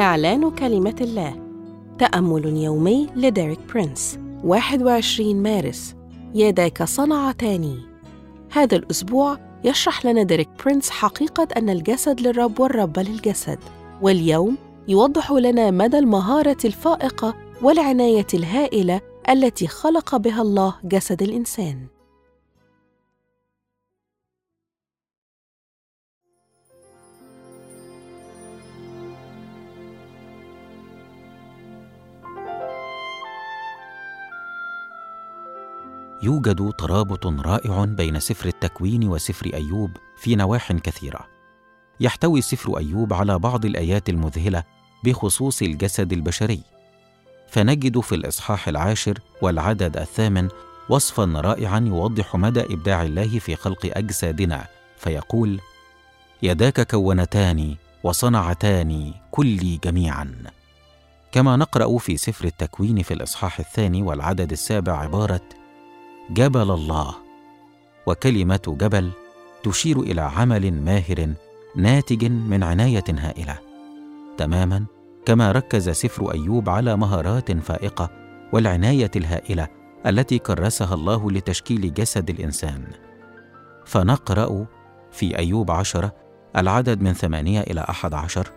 إعلان كلمة الله. تأمل يومي لديريك برينس. 21 مارس. يداك صنعتان هذا الأسبوع يشرح لنا ديريك برينس حقيقة أن الجسد للرب والرب للجسد. واليوم يوضح لنا مدى المهارة الفائقة والعناية الهائلة التي خلق بها الله جسد الإنسان. يوجد ترابط رائع بين سفر التكوين وسفر أيوب في نواح كثيرة. يحتوي سفر أيوب على بعض الآيات المذهلة بخصوص الجسد البشري. فنجد في الإصحاح العاشر والعدد الثامن وصفا رائعا يوضح مدى إبداع الله في خلق أجسادنا فيقول يداك كونتان وصنعتان كلي جميعا. كما نقرأ في سفر التكوين في الإصحاح الثاني والعدد السابع عبارة جبل الله وكلمة جبل تشير إلى عمل ماهر ناتج من عناية هائلة. تماما كما ركز سفر أيوب على مهارات فائقة والعناية الهائلة التي كرسها الله لتشكيل جسد الإنسان. فنقرأ في أيوب عشرة العدد من ثمانية إلى أحد عشر.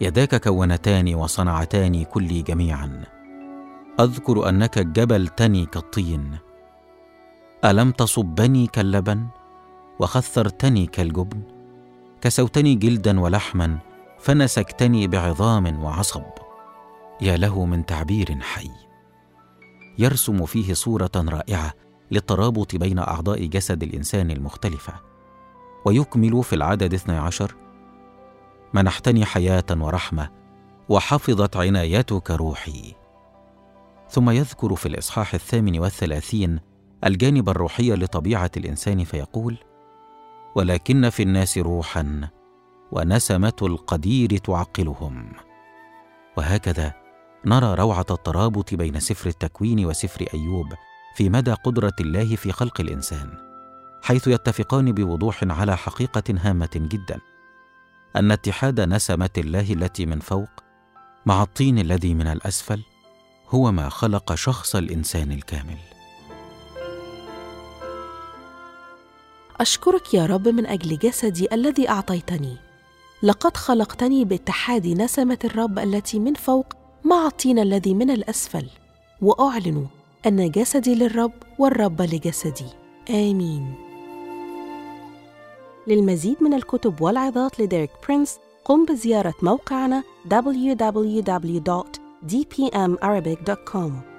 يداك كونتان وصنعتان كلي جميعا. أذكر أنك جبلتني كالطين. ألم تصبني كاللبن وخثرتني كالجبن؟ كسوتني جلدا ولحما فنسكتني بعظام وعصب. يا له من تعبير حي. يرسم فيه صورة رائعة للترابط بين أعضاء جسد الإنسان المختلفة. ويكمل في العدد اثني عشر منحتني حياة ورحمة وحفظت عنايتك روحي. ثم يذكر في الإصحاح الثامن والثلاثين الجانب الروحي لطبيعة الإنسان فيقول ولكن في الناس روحا ونسمة القدير تعقلهم. وهكذا نرى روعة الترابط بين سفر التكوين وسفر أيوب في مدى قدرة الله في خلق الإنسان حيث يتفقان بوضوح على حقيقة هامة جدا أن اتحاد نسمة الله التي من فوق مع الطين الذي من الأسفل هو ما خلق شخص الإنسان الكامل. أشكرك يا رب من أجل جسدي الذي أعطيتني. لقد خلقتني باتحاد نسمة الرب التي من فوق مع الطين الذي من الأسفل وأعلن أن جسدي للرب والرب لجسدي. آمين. للمزيد من الكتب والعظات لديريك برينس قم بزيارة موقعنا www.dpmarabic.com